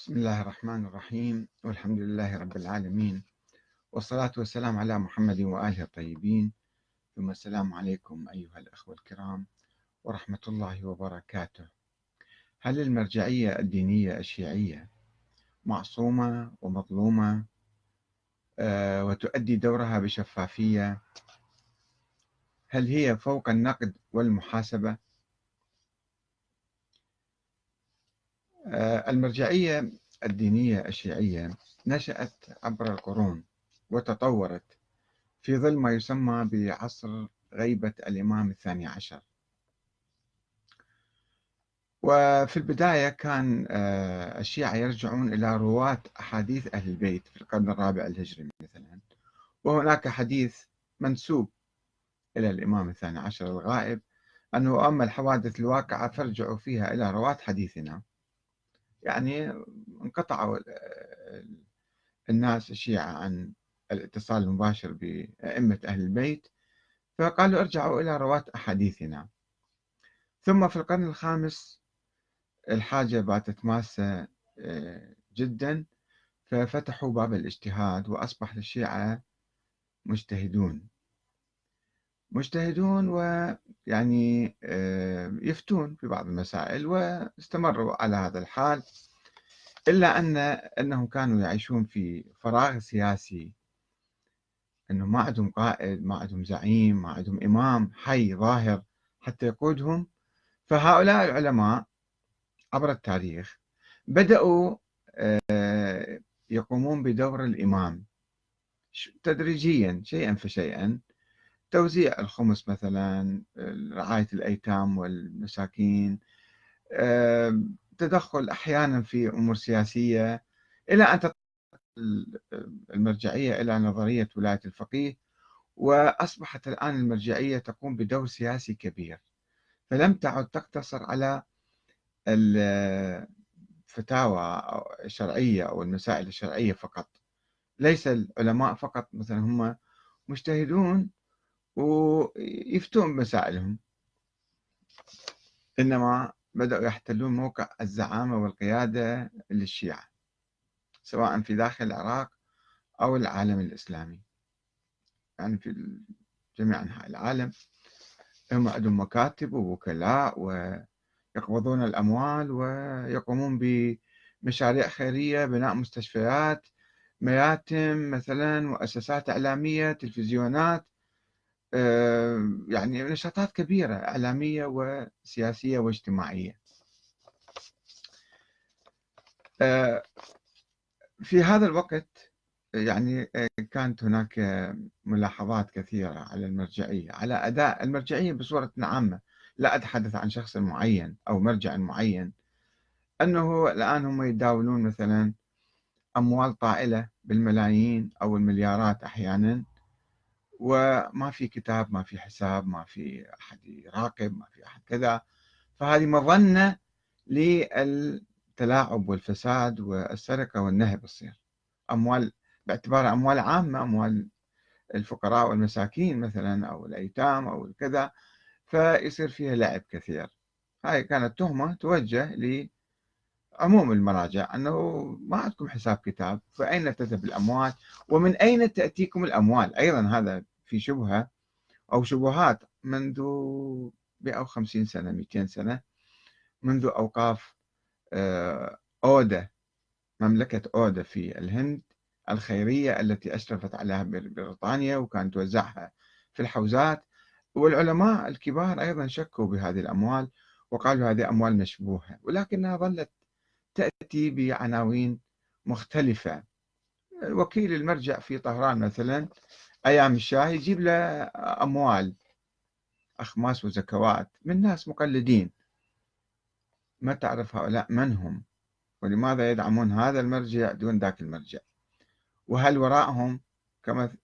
بسم الله الرحمن الرحيم والحمد لله رب العالمين والصلاة والسلام على محمد وآله الطيبين ثم السلام عليكم أيها الأخوة الكرام ورحمة الله وبركاته. هل المرجعية الدينية الشيعية معصومة ومظلومة آه، وتؤدي دورها بشفافية؟ هل هي فوق النقد والمحاسبة؟ المرجعية الدينية الشيعية نشأت عبر القرون وتطورت في ظل ما يسمى بعصر غيبة الإمام الثاني عشر. وفي البداية كان آه، الشيعة يرجعون إلى رواة أحاديث أهل البيت في القرن الرابع الهجري مثلا وهناك حديث منسوب إلى الإمام الثاني عشر الغائب أنه أما الحوادث الواقعة فارجعوا فيها إلى رواة حديثنا. يعني انقطعوا الناس الشيعة عن الاتصال المباشر بأئمة أهل البيت فقالوا ارجعوا إلى رواة أحاديثنا. ثم في القرن الخامس الحاجة باتت ماسة آه، جدا ففتحوا باب الاجتهاد وأصبح للشيعة مجتهدون. مجتهدون ويعني آه، يفتون في بعض المسائل واستمروا على هذا الحال إلا أن أنهم كانوا يعيشون في فراغ سياسي أنه ما عندهم قائد ما عندهم زعيم ما عندهم إمام حي ظاهر حتى يقودهم. فهؤلاء العلماء عبر التاريخ بدأوا آه، يقومون بدور الإمام تدريجيا شيئا فشيئا. توزيع الخمس مثلا رعاية الأيتام والمساكين تدخل أحيانا في أمور سياسية إلى أن المرجعية إلى نظرية ولاية الفقيه وأصبحت الآن المرجعية تقوم بدور سياسي كبير. فلم تعد تقتصر على الفتاوى الشرعية أو المسائل الشرعية فقط. ليس العلماء فقط مثلا هم مجتهدون ويفتون بمسائلهم إنما بدأوا يحتلون موقع الزعامة والقيادة للشيعة سواء في داخل العراق أو العالم الإسلامي. يعني في جميع أنحاء العالم. هم عندهم مكاتب ووكلاء ويقبضون الأموال ويقومون بمشاريع خيرية بناء مستشفيات مياتم مثلا مؤسسات إعلامية تلفزيونات. يعني نشاطات كبيرة إعلامية وسياسية واجتماعية. آه، في هذا الوقت يعني آه، كانت هناك ملاحظات كثيرة على المرجعية على أداء المرجعية بصورة عامة. لا أتحدث عن شخص معين أو مرجع معين. أنه الآن هم يتداولون مثلا أموال طائلة بالملايين أو المليارات أحيانا. وما في كتاب ما في حساب ما في أحد يراقب ما في أحد كذا. فهذه مظنة للتلاعب والفساد والسرقة والنهب تصير أموال باعتبارها أموال عامة أموال الفقراء والمساكين مثلا أو الأيتام أو الكذا فيصير فيها لعب كثير. هاي كانت تهمة توجه لعموم المراجع أنه ما عندكم حساب كتاب فأين تذهب الأموال؟ ومن أين تأتيكم الأموال؟ أيضا هذا في شبهة أو شبهات منذ 150 سنة 200 سنة منذ أوقاف آه، أودا مملكة أودا في الهند الخيرية التي أشرفت عليها بريطانيا وكانت توزعها في الحوزات. والعلماء الكبار أيضا شكوا بهذه الأموال وقالوا هذه أموال مشبوهة ولكنها ظلت تأتي بعناوين مختلفة. وكيل المرجع في طهران مثلا أيام الشاه يجيب له أموال أخماس وزكوات من ناس مقلدين. ما تعرف هؤلاء من هم ولماذا يدعمون هذا المرجع دون ذاك المرجع؟ وهل وراءهم كما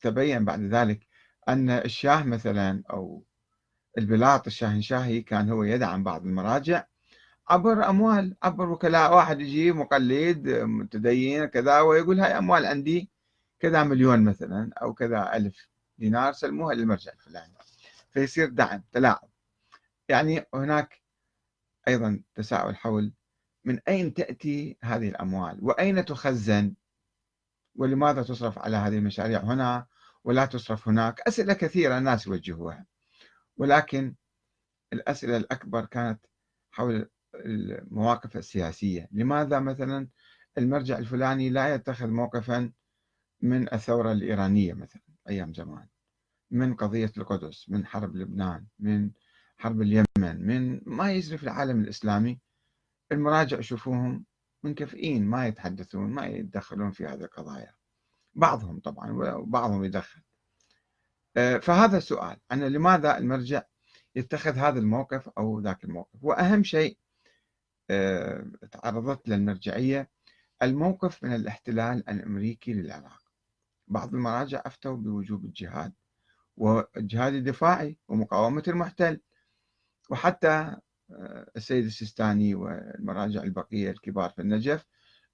تبين بعد ذلك أن الشاه مثلا أو البلاط الشاهنشاهي كان هو يدعم بعض المراجع عبر أموال عبر وكلاء واحد يجي مقلد متدين كذا ويقول هاي أموال عندي. كذا مليون مثلا أو كذا ألف دينار سلموها للمرجع الفلاني فيصير دعم تلاعب. يعني هناك أيضا تساؤل حول من أين تأتي هذه الأموال؟ وأين تخزن؟ ولماذا تصرف على هذه المشاريع هنا ولا تصرف هناك؟ أسئلة كثيرة الناس يوجهوها. ولكن الأسئلة الأكبر كانت حول المواقف السياسية. لماذا مثلا المرجع الفلاني لا يتخذ موقفا من الثورة الإيرانية مثلا أيام زمان. من قضية القدس من حرب لبنان من حرب اليمن من ما يجري في العالم الإسلامي المراجع يشوفوهم منكفئين ما يتحدثون ما يتدخلون في هذه القضايا. بعضهم طبعا وبعضهم يدخل. آه، فهذا السؤال أن لماذا المرجع يتخذ هذا الموقف أو ذاك الموقف؟ وأهم شيء آه، تعرضت للمرجعية الموقف من الاحتلال الأمريكي للعراق. بعض المراجع أفتوا بوجوب الجهاد والجهاد الدفاعي ومقاومة المحتل. وحتى آه، السيد السيستاني والمراجع البقية الكبار في النجف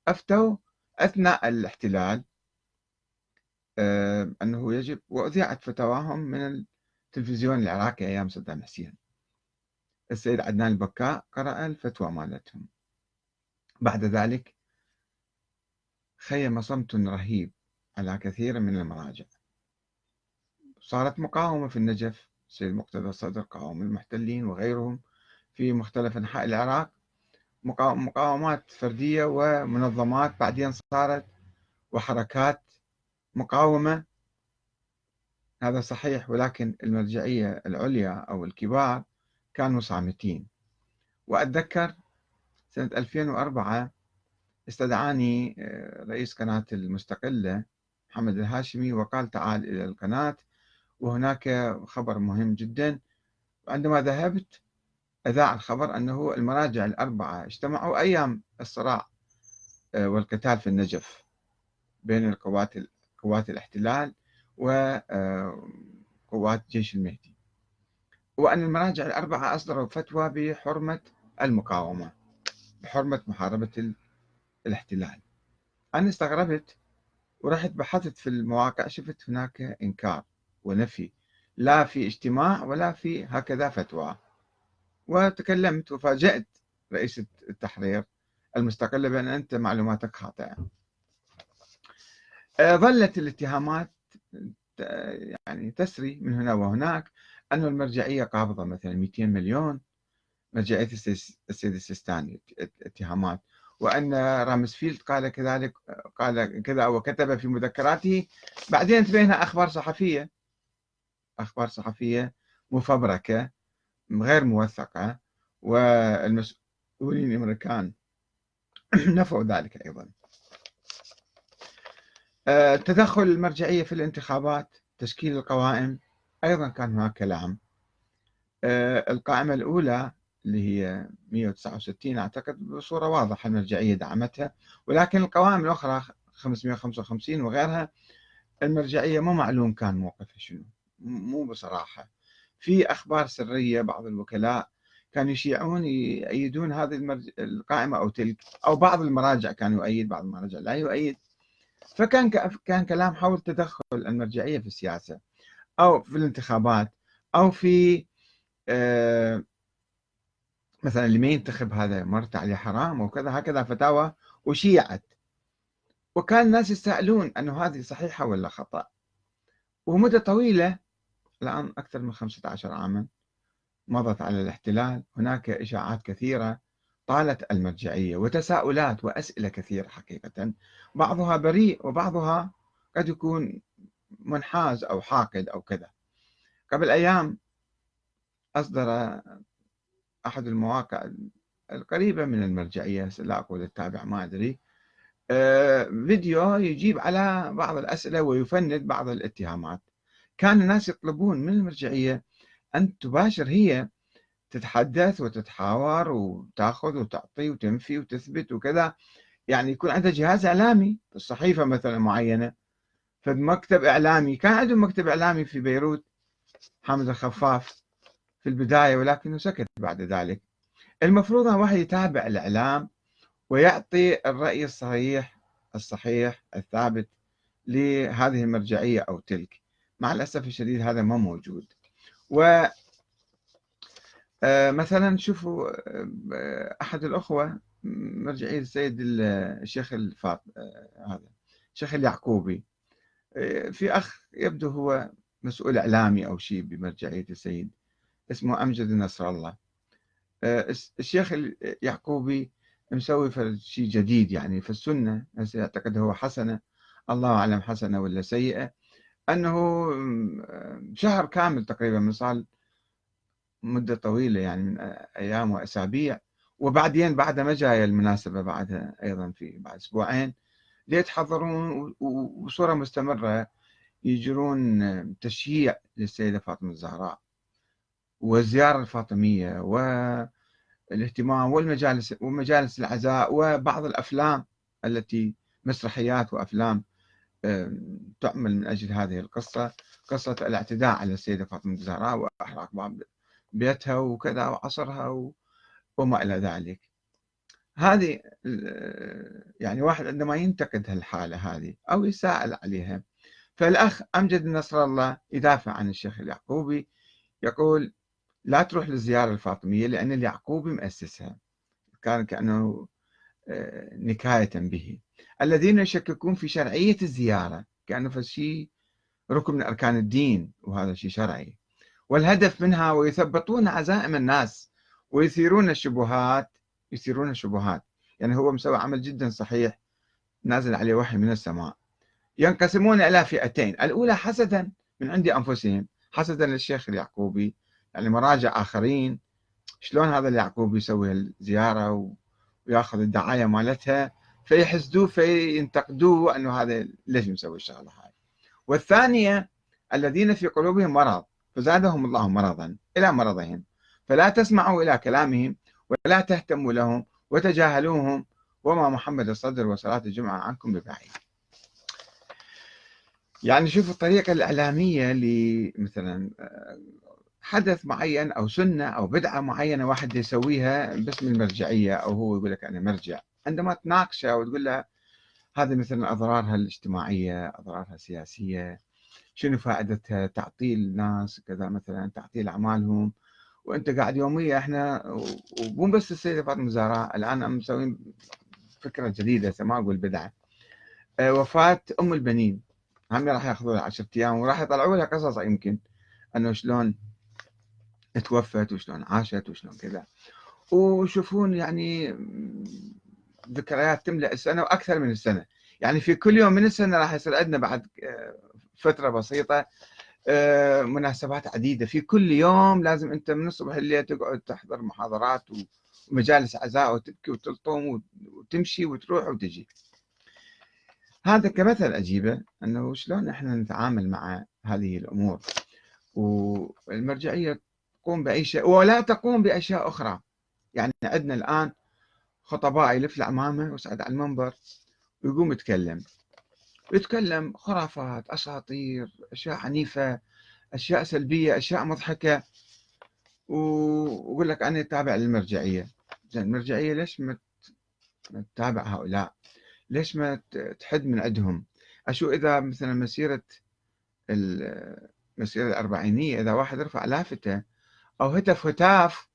أفتوا أثناء الاحتلال آه، أنه يجب وأذيعت فتواهم من التلفزيون العراقي أيام صدام حسين. السيد عدنان البكاء قرأ الفتوى مالتهم. بعد ذلك خيم صمت رهيب على كثير من المراجع. صارت مقاومة في النجف السيد مقتدى الصدر قاوم المحتلين وغيرهم في مختلف أنحاء العراق. مقاومات فردية ومنظمات بعدين صارت وحركات مقاومة. هذا صحيح ولكن المرجعية العليا أو الكبار كانوا صامتين. وأتذكر سنة 2004 استدعاني آه، رئيس قناة المستقلة محمد الهاشمي وقال تعال إلى القناة وهناك خبر مهم جدا. وعندما ذهبت أذاع الخبر أنه المراجع الأربعة اجتمعوا أيام الصراع آه، والقتال في النجف بين القوات قوات الاحتلال وقوات آه، جيش المهدي. وأن المراجع الأربعة أصدروا فتوى بحرمة المقاومة بحرمة محاربة الاحتلال. أنا استغربت ورحت بحثت في المواقع شفت هناك إنكار ونفي. لا في اجتماع ولا في هكذا فتوى. وتكلمت وفاجأت رئيس التحرير المستقلة بأن أنت معلوماتك خاطئة. آه، ظلت الاتهامات يعني تسري من هنا وهناك أن المرجعية قابضة مثلا 200 مليون. مرجعية السيد السيستاني اتهامات وأن رامسفيلد قال كذلك قال كذا وكتب في مذكراته. بعدين تبين أخبار صحفية. أخبار صحفية مفبركة غير موثقة والمسؤولين الأمريكان نفوا ذلك أيضا. آه، تدخل المرجعية في الانتخابات تشكيل القوائم أيضا كان هناك كلام. آه، القائمة الأولى اللي هي 169 أعتقد بصورة واضحة المرجعية دعمتها. ولكن القوائم الأخرى 555 وغيرها المرجعية مو معلوم كان موقفها شنو مو بصراحة. في أخبار سرية بعض الوكلاء كانوا يشيعون يؤيدون هذه المرج... القائمة أو تلك أو بعض المراجع كانوا يؤيد بعض المراجع لا يؤيد. فكان كان كلام حول تدخل المرجعية في السياسة أو في الانتخابات أو في آه مثلا اللي ما ينتخب هذا مرت عليه حرام وكذا هكذا فتاوى وشيعت. وكان الناس يسألون أنه هذه صحيحة ولا خطأ. ومدة طويلة الآن أكثر من 15 عاما مضت على الاحتلال. هناك إشاعات كثيرة طالت المرجعية وتساؤلات وأسئلة كثيرة حقيقة. بعضها بريء وبعضها قد يكون منحاز أو حاقد أو كذا. قبل أيام أصدر أحد المواقع القريبة من المرجعية لا أقول التابع ما أدري. آه، فيديو يجيب على بعض الأسئلة ويفند بعض الاتهامات. كان الناس يطلبون من المرجعية أن تباشر هي تتحدث وتتحاور وتأخذ وتعطي وتنفي وتثبت وكذا. يعني يكون عندها جهاز إعلامي الصحيفه مثلا معينة. فمكتب إعلامي كان عندهم مكتب إعلامي في بيروت حامد الخفاف. في البداية ولكنه سكت بعد ذلك. المفروض أن واحد يتابع الإعلام ويعطي الرأي الصحيح الصحيح الثابت لهذه المرجعية أو تلك. مع الأسف الشديد هذا ما موجود. و آه، مثلا شوفوا آه، أحد الأخوة مرجعية السيد الشيخ الفاط هذا الشيخ اليعقوبي. في أخ يبدو هو مسؤول إعلامي أو شيء بمرجعية السيد. اسمه أمجد نصر الله. الشيخ اليعقوبي مسوي شيء جديد يعني في السنة أعتقد هو حسنة الله أعلم حسنة ولا سيئة أنه شهر كامل تقريبا من صار مدة طويلة يعني من أيام وأسابيع وبعدين بعد ما جاي المناسبة بعدها أيضا في بعد أسبوعين ليتحضرون وبصورة مستمرة يجرون تشييع للسيدة فاطمة الزهراء. والزيارة الفاطمية والاهتمام والمجالس ومجالس العزاء وبعض الأفلام التي مسرحيات وأفلام تعمل من أجل هذه القصة قصة الاعتداء على السيدة فاطمة الزهراء وإحراق باب بيتها وكذا وعصرها وما إلى ذلك. هذه يعني واحد عندما ينتقد هالحالة هذه أو يساءل عليها فالأخ أمجد نصر الله يدافع عن الشيخ اليعقوبي يقول لا تروح للزيارة الفاطمية لأن اليعقوبي مؤسسها. كان كأنه آه، نكاية به. الذين يشككون في شرعية الزيارة كأنه شيء ركن من أركان الدين وهذا شيء شرعي. والهدف منها ويثبطون عزائم الناس ويثيرون الشبهات يثيرون الشبهات. يعني هو مسوي عمل جدا صحيح نازل عليه وحي من السماء. ينقسمون إلى فئتين. الأولى حسدا من عند أنفسهم حسدا للشيخ اليعقوبي يعني مراجع آخرين شلون هذا اليعقوبي يسوي الزيارة وياخذ الدعاية مالتها فيحسدوه فينتقدوه أنه هذا ليش مسوي الشغلة هاي. والثانية الذين في قلوبهم مرض فزادهم الله مرضا إلى مرضهم. فلا تسمعوا إلى كلامهم ولا تهتموا لهم وتجاهلوهم. وما محمد الصدر وصلاة الجمعة عنكم ببعيد. يعني شوف الطريقة الإعلامية لمثلا حدث معين أو سنة أو بدعة معينة واحد يسويها باسم المرجعية أو هو يقول لك أنا مرجع. عندما تناقشه وتقول له هذه مثلا أضرارها الاجتماعية أضرارها السياسية شنو فائدتها؟ تعطيل الناس كذا مثلا تعطيل أعمالهم. وأنت قاعد يوميا إحنا ومو بس السيده فاطمه الزهراء الآن مسوين فكرة جديدة ما أقول بدعة. آه، وفاة أم البنين. هم راح ياخذوا لها 10 أيام وراح يطلعوا لها قصص يمكن. أنه شلون توفت وشلون عاشت وشلون كذا. وشوفون يعني ذكريات تملأ السنة وأكثر من السنة. يعني في كل يوم من السنة راح يصير عندنا بعد آه، فترة بسيطة آه، مناسبات عديدة. في كل يوم لازم أنت من الصبح الليل تقعد تحضر محاضرات ومجالس عزاء وتبكي وتلطم وتمشي وتروح وتجي. هذا كمثل أجيبه إنه شلون إحنا نتعامل مع هذه الأمور. والمرجعية تقوم باي شيء ولا تقوم بأشياء أخرى. يعني عندنا الآن خطباء يلف العمامه ويصعد على المنبر ويقوم يتكلم. يتكلم خرافات أساطير أشياء عنيفة أشياء سلبية أشياء مضحكة. ويقول لك أنا تابع للمرجعية. زين المرجعية ليش ما تتابع هؤلاء؟ ليش ما تحد من عندهم؟ أشو إذا مثلا مسيرة المسيره الأربعينية إذا واحد رفع لافتة أو هتف هتاف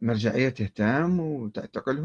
مرجعية تهتم وتعتقلهم